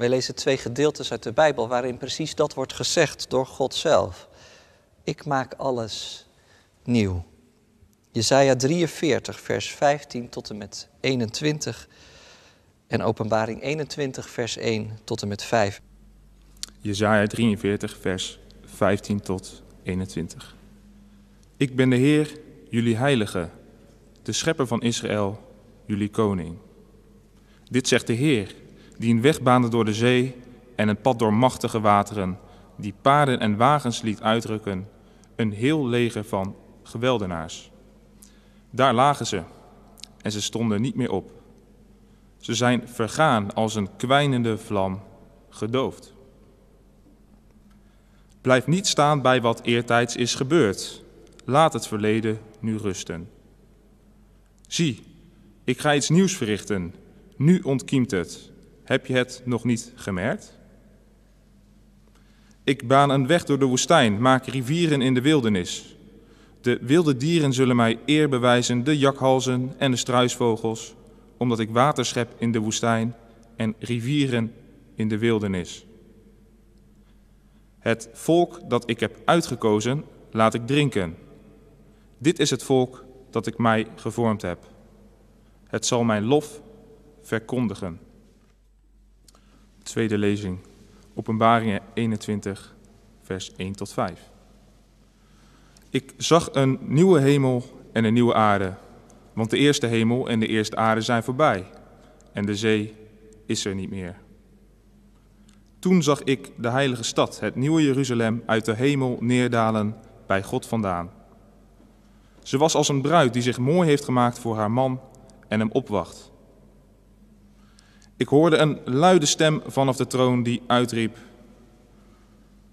Wij lezen twee gedeeltes uit de Bijbel waarin precies dat wordt gezegd door God zelf. Ik maak alles nieuw. Jesaja 43, vers 15 tot en met 21 en Openbaring 21, vers 1 tot en met 5. Jesaja 43, vers 15 tot 21. Ik ben de Heer, jullie heilige, de schepper van Israël, jullie koning. Dit zegt de Heer, die een weg baande door de zee en een pad door machtige wateren, die paarden en wagens liet uitrukken, een heel leger van geweldenaars. Daar lagen ze en ze stonden niet meer op. Ze zijn vergaan als een kwijnende vlam, gedoofd. Blijf niet staan bij wat eertijds is gebeurd. Laat het verleden nu rusten. Zie, ik ga iets nieuws verrichten. Nu ontkiemt het. Heb je het nog niet gemerkt? Ik baan een weg door de woestijn, maak rivieren in de wildernis. De wilde dieren zullen mij eer bewijzen, de jakhalzen en de struisvogels, omdat ik water schep in de woestijn en rivieren in de wildernis. Het volk dat ik heb uitgekozen, laat ik drinken. Dit is het volk dat ik mij gevormd heb. Het zal mijn lof verkondigen. Tweede lezing, Openbaringen 21, vers 1 tot 5. Ik zag een nieuwe hemel en een nieuwe aarde, want de eerste hemel en de eerste aarde zijn voorbij en de zee is er niet meer. Toen zag ik de heilige stad, het nieuwe Jeruzalem, uit de hemel neerdalen bij God vandaan. Ze was als een bruid die zich mooi heeft gemaakt voor haar man en hem opwacht. Ik hoorde een luide stem vanaf de troon die uitriep: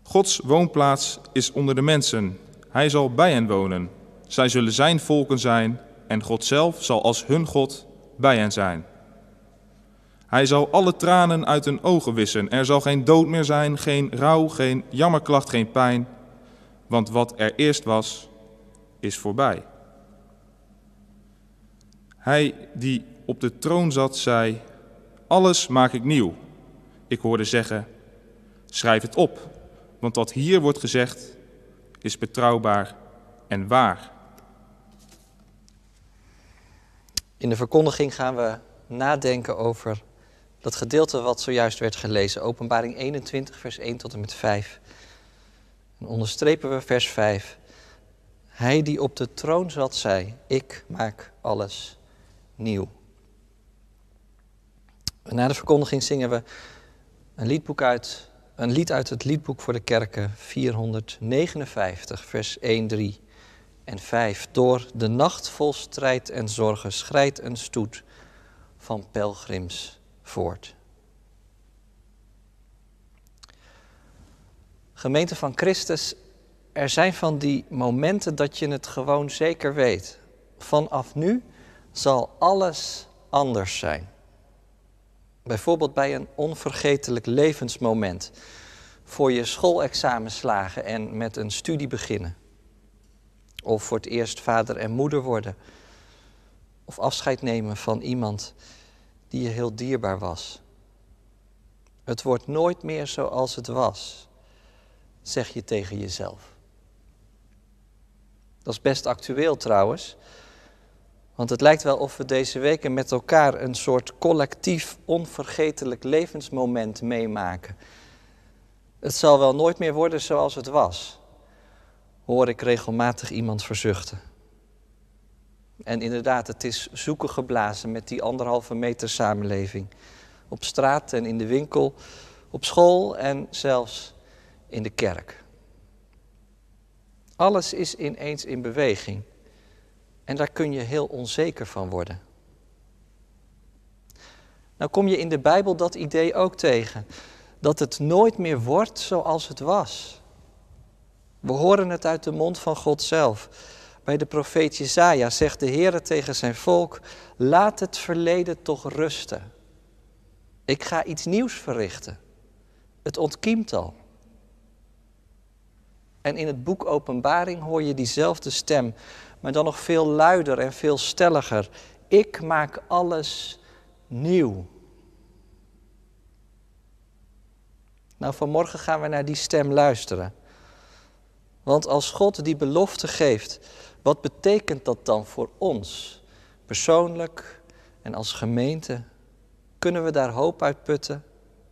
Gods woonplaats is onder de mensen. Hij zal bij hen wonen. Zij zullen zijn volken zijn en God zelf zal als hun God bij hen zijn. Hij zal alle tranen uit hun ogen wissen. Er zal geen dood meer zijn, geen rouw, geen jammerklacht, geen pijn. Want wat er eerst was, is voorbij. Hij die op de troon zat, zei: Alles maak ik nieuw. Ik hoorde zeggen: Schrijf het op, want wat hier wordt gezegd is betrouwbaar en waar. In de verkondiging gaan we nadenken over dat gedeelte wat zojuist werd gelezen, Openbaring 21, vers 1 tot en met 5. En onderstrepen we vers 5. Hij die op de troon zat, zei: Ik maak alles nieuw. Na de verkondiging zingen we een liedboek uit, een lied uit het liedboek voor de kerken 459, vers 1, 3 en 5. Door de nacht vol strijd en zorgen schrijdt een stoet van pelgrims voort. Gemeente van Christus, er zijn van die momenten dat je het gewoon zeker weet. Vanaf nu zal alles anders zijn. Bijvoorbeeld bij een onvergetelijk levensmoment. Voor je schoolexamen slagen en met een studie beginnen. Of voor het eerst vader en moeder worden. Of afscheid nemen van iemand die je heel dierbaar was. Het wordt nooit meer zoals het was, zeg je tegen jezelf. Dat is best actueel trouwens, want het lijkt wel of we deze weken met elkaar een soort collectief onvergetelijk levensmoment meemaken. Het zal wel nooit meer worden zoals het was, hoor ik regelmatig iemand verzuchten. En inderdaad, het is zoeken geblazen met die anderhalve meter samenleving. Op straat en in de winkel, op school en zelfs in de kerk. Alles is ineens in beweging. En daar kun je heel onzeker van worden. Nou kom je in de Bijbel dat idee ook tegen. Dat het nooit meer wordt zoals het was. We horen het uit de mond van God zelf. Bij de profeet Jezaja zegt de Heer tegen zijn volk, laat het verleden toch rusten. Ik ga iets nieuws verrichten. Het ontkiemt al. En in het boek Openbaring hoor je diezelfde stem, maar dan nog veel luider en veel stelliger. Ik maak alles nieuw. Nou, vanmorgen gaan we naar die stem luisteren. Want als God die belofte geeft, wat betekent dat dan voor ons? Persoonlijk en als gemeente. Kunnen we daar hoop uit putten?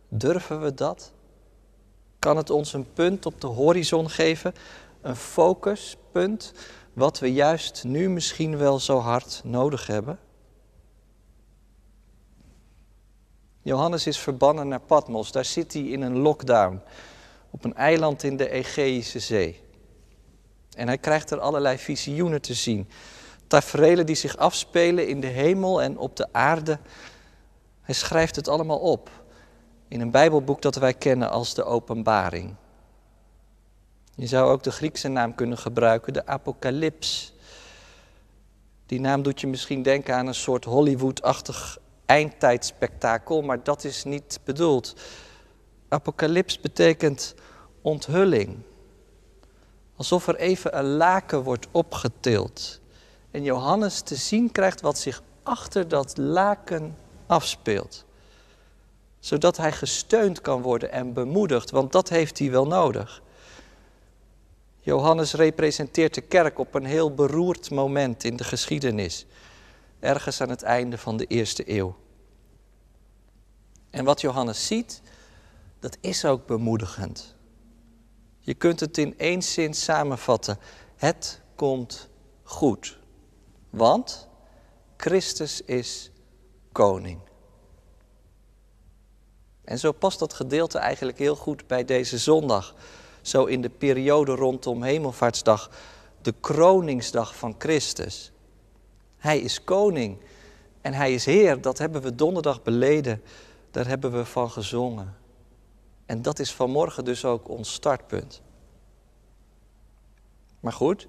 Durven we dat? Kan het ons een punt op de horizon geven? Een focuspunt, wat we juist nu misschien wel zo hard nodig hebben? Johannes is verbannen naar Patmos. Daar zit hij in een lockdown. Op een eiland in de Egeïsche Zee. En hij krijgt er allerlei visioenen te zien. Taferelen die zich afspelen in de hemel en op de aarde. Hij schrijft het allemaal op. In een Bijbelboek dat wij kennen als de Openbaring. Je zou ook de Griekse naam kunnen gebruiken, de Apocalyps. Die naam doet je misschien denken aan een soort Hollywood-achtig eindtijdspektakel, maar dat is niet bedoeld. Apocalyps betekent onthulling. Alsof er even een laken wordt opgetild. En Johannes te zien krijgt wat zich achter dat laken afspeelt. Zodat hij gesteund kan worden en bemoedigd, want dat heeft hij wel nodig. Johannes representeert de kerk op een heel beroerd moment in de geschiedenis ergens aan het einde van de eerste eeuw. En wat Johannes ziet, dat is ook bemoedigend. Je kunt het in één zin samenvatten. Het komt goed. Want Christus is koning. En zo past dat gedeelte eigenlijk heel goed bij deze zondag. Zo in de periode rondom Hemelvaartsdag, de kroningsdag van Christus. Hij is koning en hij is Heer. Dat hebben we donderdag beleden. Daar hebben we van gezongen. En dat is vanmorgen dus ook ons startpunt. Maar goed,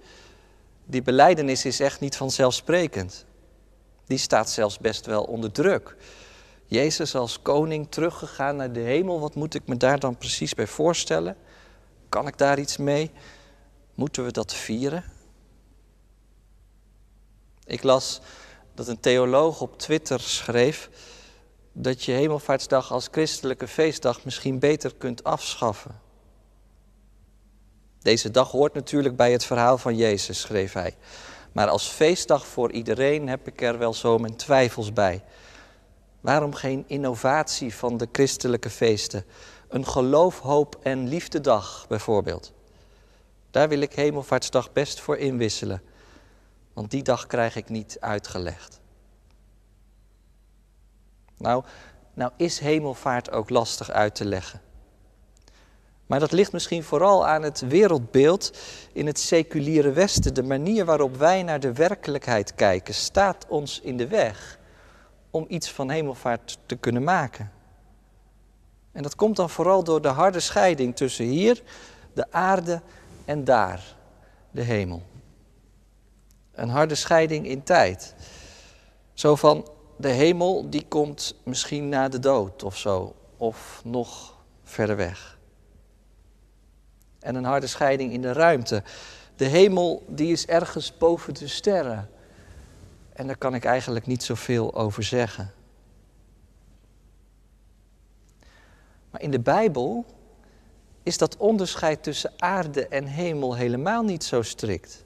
die beleidenis is echt niet vanzelfsprekend. Die staat zelfs best wel onder druk. Jezus als koning teruggegaan naar de hemel, wat moet ik me daar dan precies bij voorstellen? Kan ik daar iets mee? Moeten we dat vieren? Ik las dat een theoloog op Twitter schreef dat je Hemelvaartsdag als christelijke feestdag misschien beter kunt afschaffen. Deze dag hoort natuurlijk bij het verhaal van Jezus, schreef hij. Maar als feestdag voor iedereen heb ik er wel zo mijn twijfels bij. Waarom geen innovatie van de christelijke feesten? Een geloof, hoop en liefdedag bijvoorbeeld. Daar wil ik Hemelvaartsdag best voor inwisselen, want die dag krijg ik niet uitgelegd. Nou, nou is hemelvaart ook lastig uit te leggen. Maar dat ligt misschien vooral aan het wereldbeeld in het seculiere Westen. De manier waarop wij naar de werkelijkheid kijken staat ons in de weg om iets van hemelvaart te kunnen maken. En dat komt dan vooral door de harde scheiding tussen hier, de aarde en daar, de hemel. Een harde scheiding in tijd. Zo van de hemel die komt misschien na de dood of zo, of nog verder weg. En een harde scheiding in de ruimte. De hemel die is ergens boven de sterren. En daar kan ik eigenlijk niet zoveel over zeggen. Maar in de Bijbel is dat onderscheid tussen aarde en hemel helemaal niet zo strikt.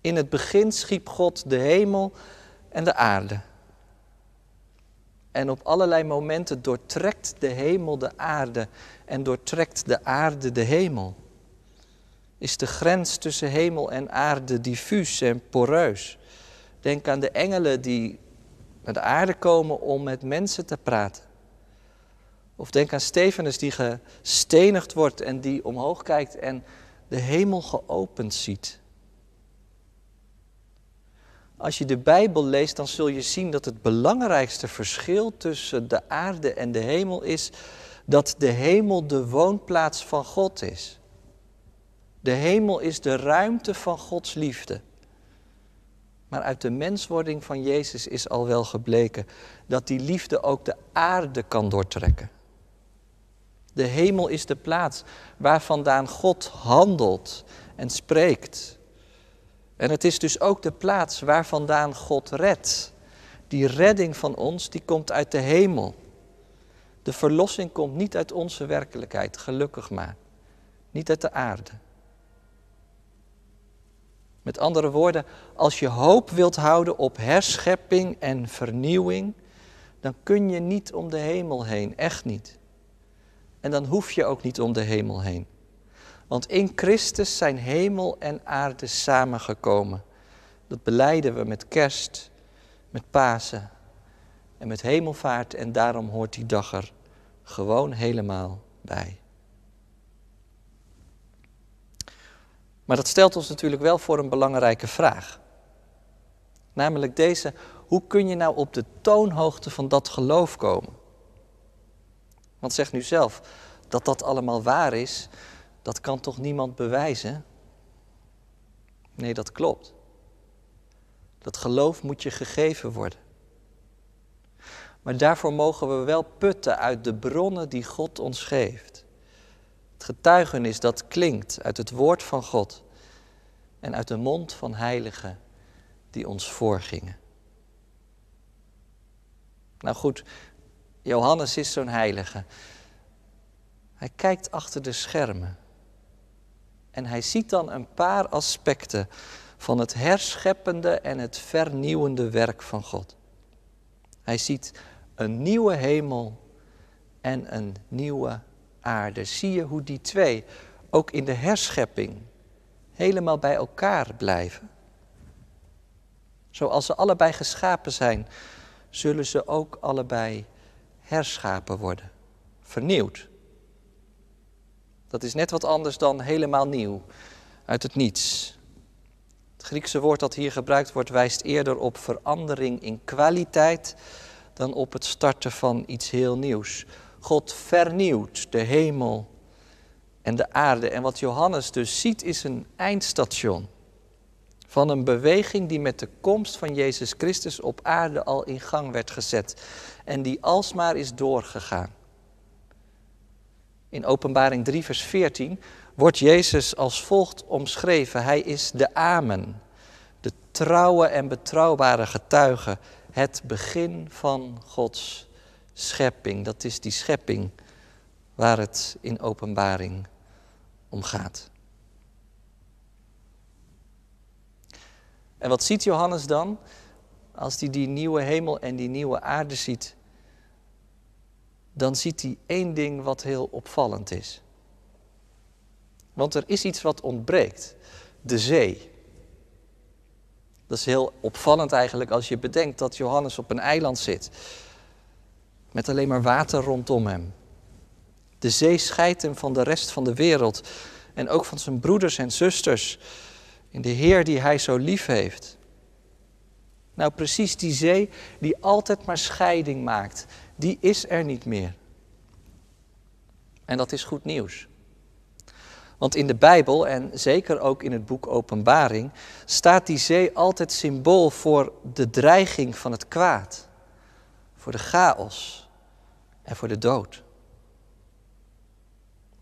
In het begin schiep God de hemel en de aarde. En op allerlei momenten doortrekt de hemel de aarde en doortrekt de aarde de hemel. Is de grens tussen hemel en aarde diffuus en poreus. Denk aan de engelen die naar de aarde komen om met mensen te praten. Of denk aan Stefanus die gestenigd wordt en die omhoog kijkt en de hemel geopend ziet. Als je de Bijbel leest, dan zul je zien dat het belangrijkste verschil tussen de aarde en de hemel is dat de hemel de woonplaats van God is. De hemel is de ruimte van Gods liefde. Maar uit de menswording van Jezus is al wel gebleken dat die liefde ook de aarde kan doortrekken. De hemel is de plaats waar vandaan God handelt en spreekt. En het is dus ook de plaats waar vandaan God redt. Die redding van ons, die komt uit de hemel. De verlossing komt niet uit onze werkelijkheid, gelukkig maar. Niet uit de aarde. Met andere woorden, als je hoop wilt houden op herschepping en vernieuwing, dan kun je niet om de hemel heen, echt niet. En dan hoef je ook niet om de hemel heen. Want in Christus zijn hemel en aarde samengekomen. Dat beleiden we met kerst, met Pasen en met hemelvaart en daarom hoort die dag er gewoon helemaal bij. Maar dat stelt ons natuurlijk wel voor een belangrijke vraag. Namelijk deze, hoe kun je nou op de toonhoogte van dat geloof komen? Want zeg nu zelf, dat dat allemaal waar is, dat kan toch niemand bewijzen? Nee, dat klopt. Dat geloof moet je gegeven worden. Maar daarvoor mogen we wel putten uit de bronnen die God ons geeft. Het getuigenis dat klinkt uit het woord van God en uit de mond van heiligen die ons voorgingen. Nou goed, Johannes is zo'n heilige. Hij kijkt achter de schermen. En hij ziet dan een paar aspecten van het herscheppende en het vernieuwende werk van God. Hij ziet een nieuwe hemel en een nieuwe aarde. Zie je hoe die twee ook in de herschepping helemaal bij elkaar blijven? Zoals ze allebei geschapen zijn, zullen ze ook allebei herschapen worden, vernieuwd. Dat is net wat anders dan helemaal nieuw, uit het niets. Het Griekse woord dat hier gebruikt wordt wijst eerder op verandering in kwaliteit dan op het starten van iets heel nieuws. God vernieuwt de hemel en de aarde. En wat Johannes dus ziet is een eindstation van een beweging die met de komst van Jezus Christus op aarde al in gang werd gezet en die alsmaar is doorgegaan. In Openbaring 3, vers 14 wordt Jezus als volgt omschreven. Hij is de Amen, de trouwe en betrouwbare getuige, het begin van Gods schepping. Dat is die schepping waar het in Openbaring om gaat. En wat ziet Johannes dan? Als hij die nieuwe hemel en die nieuwe aarde ziet, dan ziet hij één ding wat heel opvallend is. Want er is iets wat ontbreekt: de zee. Dat is heel opvallend eigenlijk als je bedenkt dat Johannes op een eiland zit. Met alleen maar water rondom hem. De zee scheidt hem van de rest van de wereld. En ook van zijn broeders en zusters. In de Heer die hij zo lief heeft. Nou, precies die zee die altijd maar scheiding maakt, die is er niet meer. En dat is goed nieuws. Want in de Bijbel en zeker ook in het boek Openbaring staat die zee altijd symbool voor de dreiging van het kwaad, voor de chaos en voor de dood.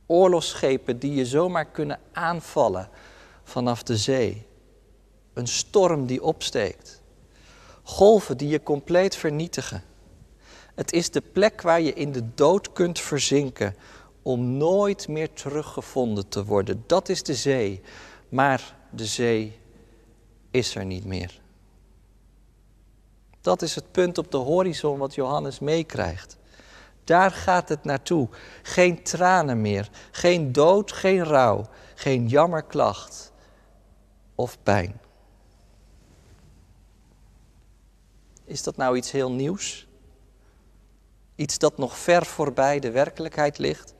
Oorlogsschepen die je zomaar kunnen aanvallen vanaf de zee. Een storm die opsteekt. Golven die je compleet vernietigen. Het is de plek waar je in de dood kunt verzinken om nooit meer teruggevonden te worden. Dat is de zee. Maar de zee is er niet meer. Dat is het punt op de horizon wat Johannes meekrijgt. Daar gaat het naartoe. Geen tranen meer, geen dood, geen rouw, geen jammerklacht of pijn. Is dat nou iets heel nieuws? Iets dat nog ver voorbij de werkelijkheid ligt?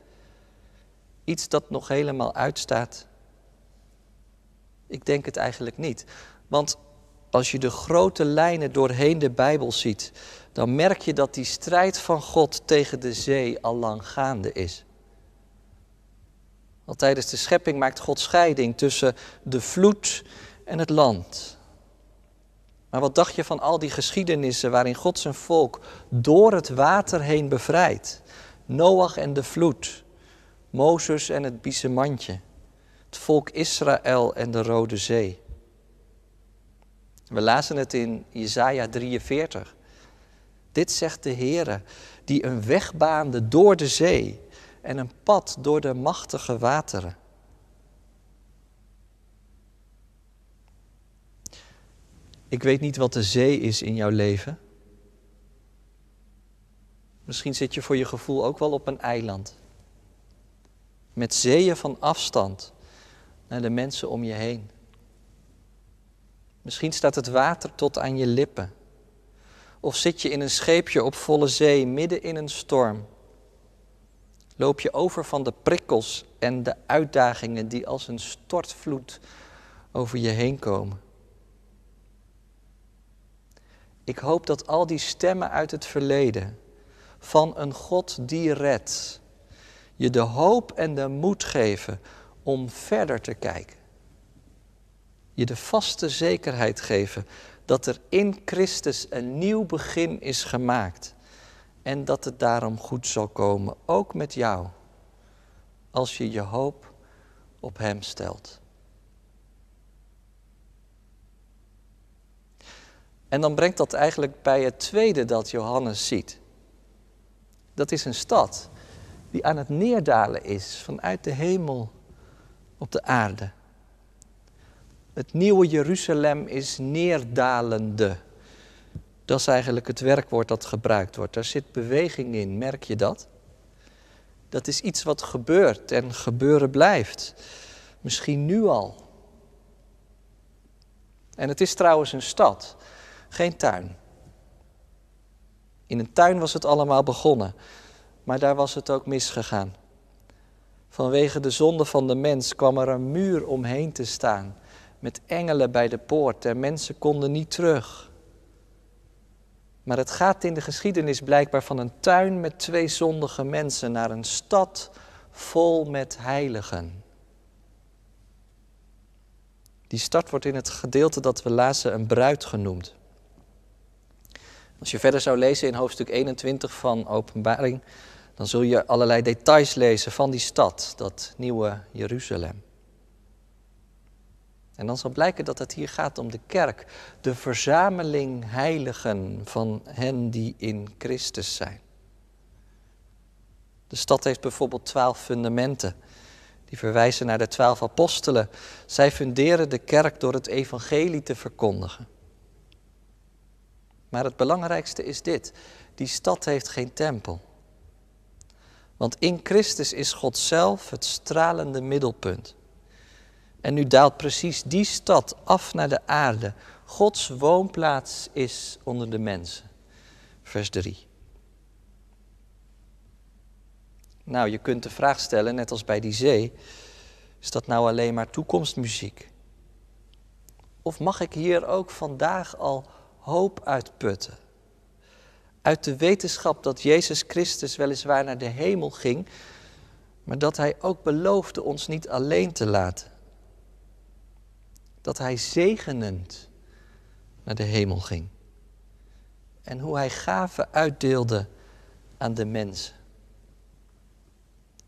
Iets dat nog helemaal uitstaat? Ik denk het eigenlijk niet. Want als je de grote lijnen doorheen de Bijbel ziet, dan merk je dat die strijd van God tegen de zee al lang gaande is. Al tijdens de schepping maakt God scheiding tussen de vloed en het land. Maar wat dacht je van al die geschiedenissen waarin God zijn volk door het water heen bevrijdt? Noach en de vloed, Mozes en het biesemandje, het volk Israël en de Rode Zee. We lazen het in Jesaja 43. Dit zegt de Heere, die een weg baande door de zee en een pad door de machtige wateren. Ik weet niet wat de zee is in jouw leven. Misschien zit je voor je gevoel ook wel op een eiland. Met zeeën van afstand naar de mensen om je heen. Misschien staat het water tot aan je lippen. Of zit je in een scheepje op volle zee midden in een storm. Loop je over van de prikkels en de uitdagingen die als een stortvloed over je heen komen. Ik hoop dat al die stemmen uit het verleden van een God die redt, je de hoop en de moed geven om verder te kijken. Je de vaste zekerheid geven dat er in Christus een nieuw begin is gemaakt en dat het daarom goed zal komen, ook met jou, als je je hoop op Hem stelt. En dan brengt dat eigenlijk bij het tweede dat Johannes ziet. Dat is een stad die aan het neerdalen is vanuit de hemel op de aarde. Het nieuwe Jeruzalem is neerdalende. Dat is eigenlijk het werkwoord dat gebruikt wordt. Daar zit beweging in, merk je dat? Dat is iets wat gebeurt en gebeuren blijft. Misschien nu al. En het is trouwens een stad, geen tuin. In een tuin was het allemaal begonnen, maar daar was het ook misgegaan. Vanwege de zonde van de mens kwam er een muur omheen te staan, met engelen bij de poort en mensen konden niet terug. Maar het gaat in de geschiedenis blijkbaar van een tuin met twee zondige mensen naar een stad vol met heiligen. Die stad wordt in het gedeelte dat we lazen een bruid genoemd. Als je verder zou lezen in hoofdstuk 21 van Openbaring, dan zul je allerlei details lezen van die stad, dat nieuwe Jeruzalem. En dan zal blijken dat het hier gaat om de kerk, de verzameling heiligen van hen die in Christus zijn. De stad heeft bijvoorbeeld twaalf fundamenten, die verwijzen naar de twaalf apostelen. Zij funderen de kerk door het evangelie te verkondigen. Maar het belangrijkste is dit: die stad heeft geen tempel. Want in Christus is God zelf het stralende middelpunt. En nu daalt precies die stad af naar de aarde. Gods woonplaats is onder de mensen. Vers 3. Nou, je kunt de vraag stellen, net als bij die zee, is dat nou alleen maar toekomstmuziek? Of mag ik hier ook vandaag al hoop uitputten. Uit de wetenschap dat Jezus Christus weliswaar naar de hemel ging, maar dat Hij ook beloofde ons niet alleen te laten. Dat Hij zegenend naar de hemel ging. En hoe Hij gaven uitdeelde aan de mensen.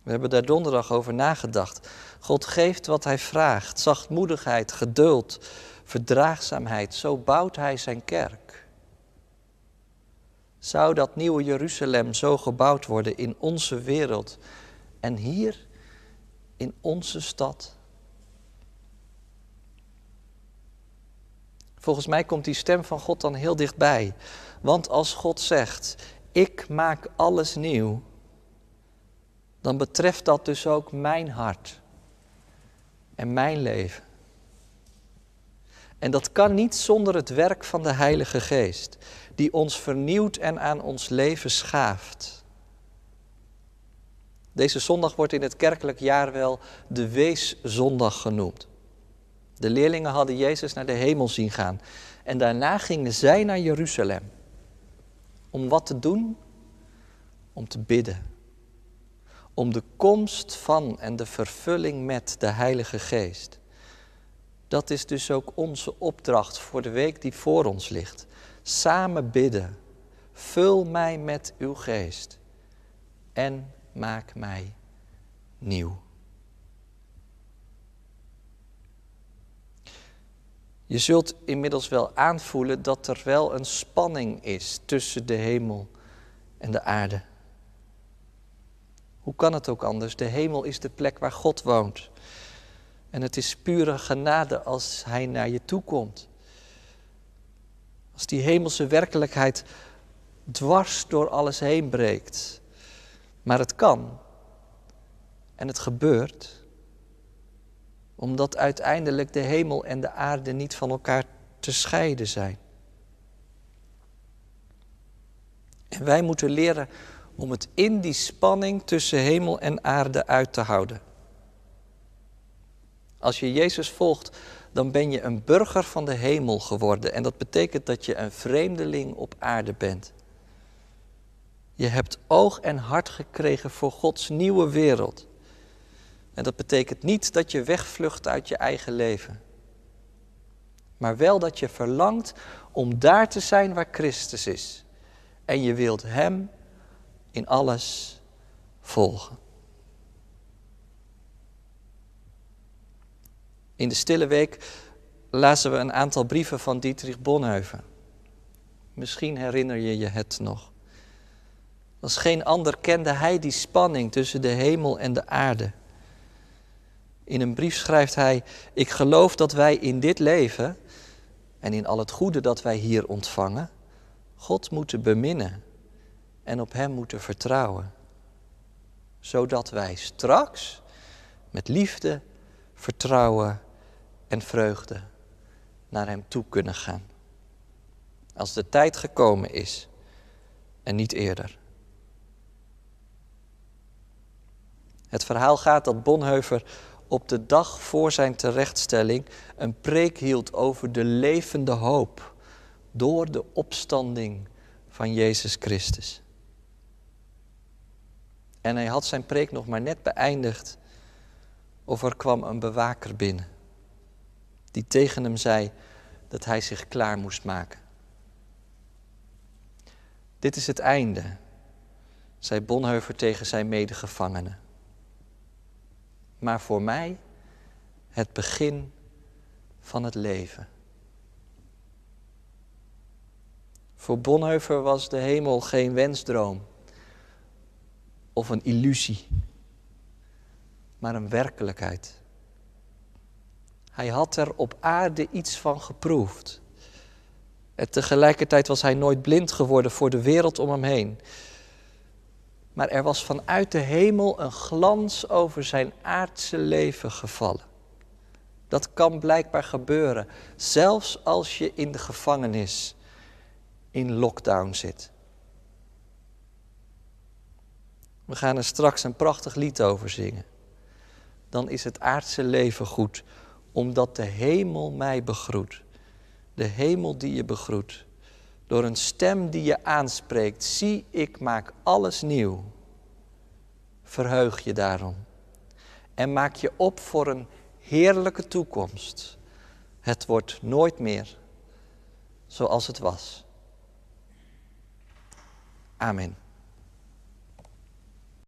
We hebben daar donderdag over nagedacht. God geeft wat Hij vraagt: zachtmoedigheid, geduld, verdraagzaamheid. Zo bouwt hij zijn kerk. Zou dat nieuwe Jeruzalem zo gebouwd worden in onze wereld en hier in onze stad? Volgens mij komt die stem van God dan heel dichtbij. Want als God zegt, ik maak alles nieuw, dan betreft dat dus ook mijn hart en mijn leven. En dat kan niet zonder het werk van de Heilige Geest, die ons vernieuwt en aan ons leven schaaft. Deze zondag wordt in het kerkelijk jaar wel de Weeszondag genoemd. De leerlingen hadden Jezus naar de hemel zien gaan en daarna gingen zij naar Jeruzalem. Om wat te doen? Om te bidden. Om de komst van en de vervulling met de Heilige Geest. Dat is dus ook onze opdracht voor de week die voor ons ligt. Samen bidden. Vul mij met uw geest en maak mij nieuw. Je zult inmiddels wel aanvoelen dat er wel een spanning is tussen de hemel en de aarde. Hoe kan het ook anders? De hemel is de plek waar God woont. En het is pure genade als Hij naar je toe komt. Als die hemelse werkelijkheid dwars door alles heen breekt. Maar het kan. En het gebeurt. Omdat uiteindelijk de hemel en de aarde niet van elkaar te scheiden zijn. En wij moeten leren om het in die spanning tussen hemel en aarde uit te houden. Als je Jezus volgt, dan ben je een burger van de hemel geworden. En dat betekent dat je een vreemdeling op aarde bent. Je hebt oog en hart gekregen voor Gods nieuwe wereld. En dat betekent niet dat je wegvlucht uit je eigen leven. Maar wel dat je verlangt om daar te zijn waar Christus is. En je wilt Hem in alles volgen. In de stille week lazen we een aantal brieven van Dietrich Bonhoeffer. Misschien herinner je je het nog. Als geen ander kende hij die spanning tussen de hemel en de aarde. In een brief schrijft hij: Ik geloof dat wij in dit leven en in al het goede dat wij hier ontvangen, God moeten beminnen en op Hem moeten vertrouwen. Zodat wij straks met liefde, vertrouwen en vreugde naar Hem toe kunnen gaan. Als de tijd gekomen is en niet eerder. Het verhaal gaat dat Bonhoeffer op de dag voor zijn terechtstelling een preek hield over de levende hoop door de opstanding van Jezus Christus. En hij had zijn preek nog maar net beëindigd of er kwam een bewaker binnen die tegen hem zei dat hij zich klaar moest maken. Dit is het einde, zei Bonhoeffer tegen zijn medegevangenen. Maar voor mij het begin van het leven. Voor Bonhoeffer was de hemel geen wensdroom of een illusie, maar een werkelijkheid. Hij had er op aarde iets van geproefd. En tegelijkertijd was hij nooit blind geworden voor de wereld om hem heen. Maar er was vanuit de hemel een glans over zijn aardse leven gevallen. Dat kan blijkbaar gebeuren, zelfs als je in de gevangenis in lockdown zit. We gaan er straks een prachtig lied over zingen. Dan is het aardse leven goed, omdat de hemel mij begroet. De hemel die je begroet. Door een stem die je aanspreekt. Zie, ik maak alles nieuw. Verheug je daarom. En maak je op voor een heerlijke toekomst. Het wordt nooit meer zoals het was. Amen.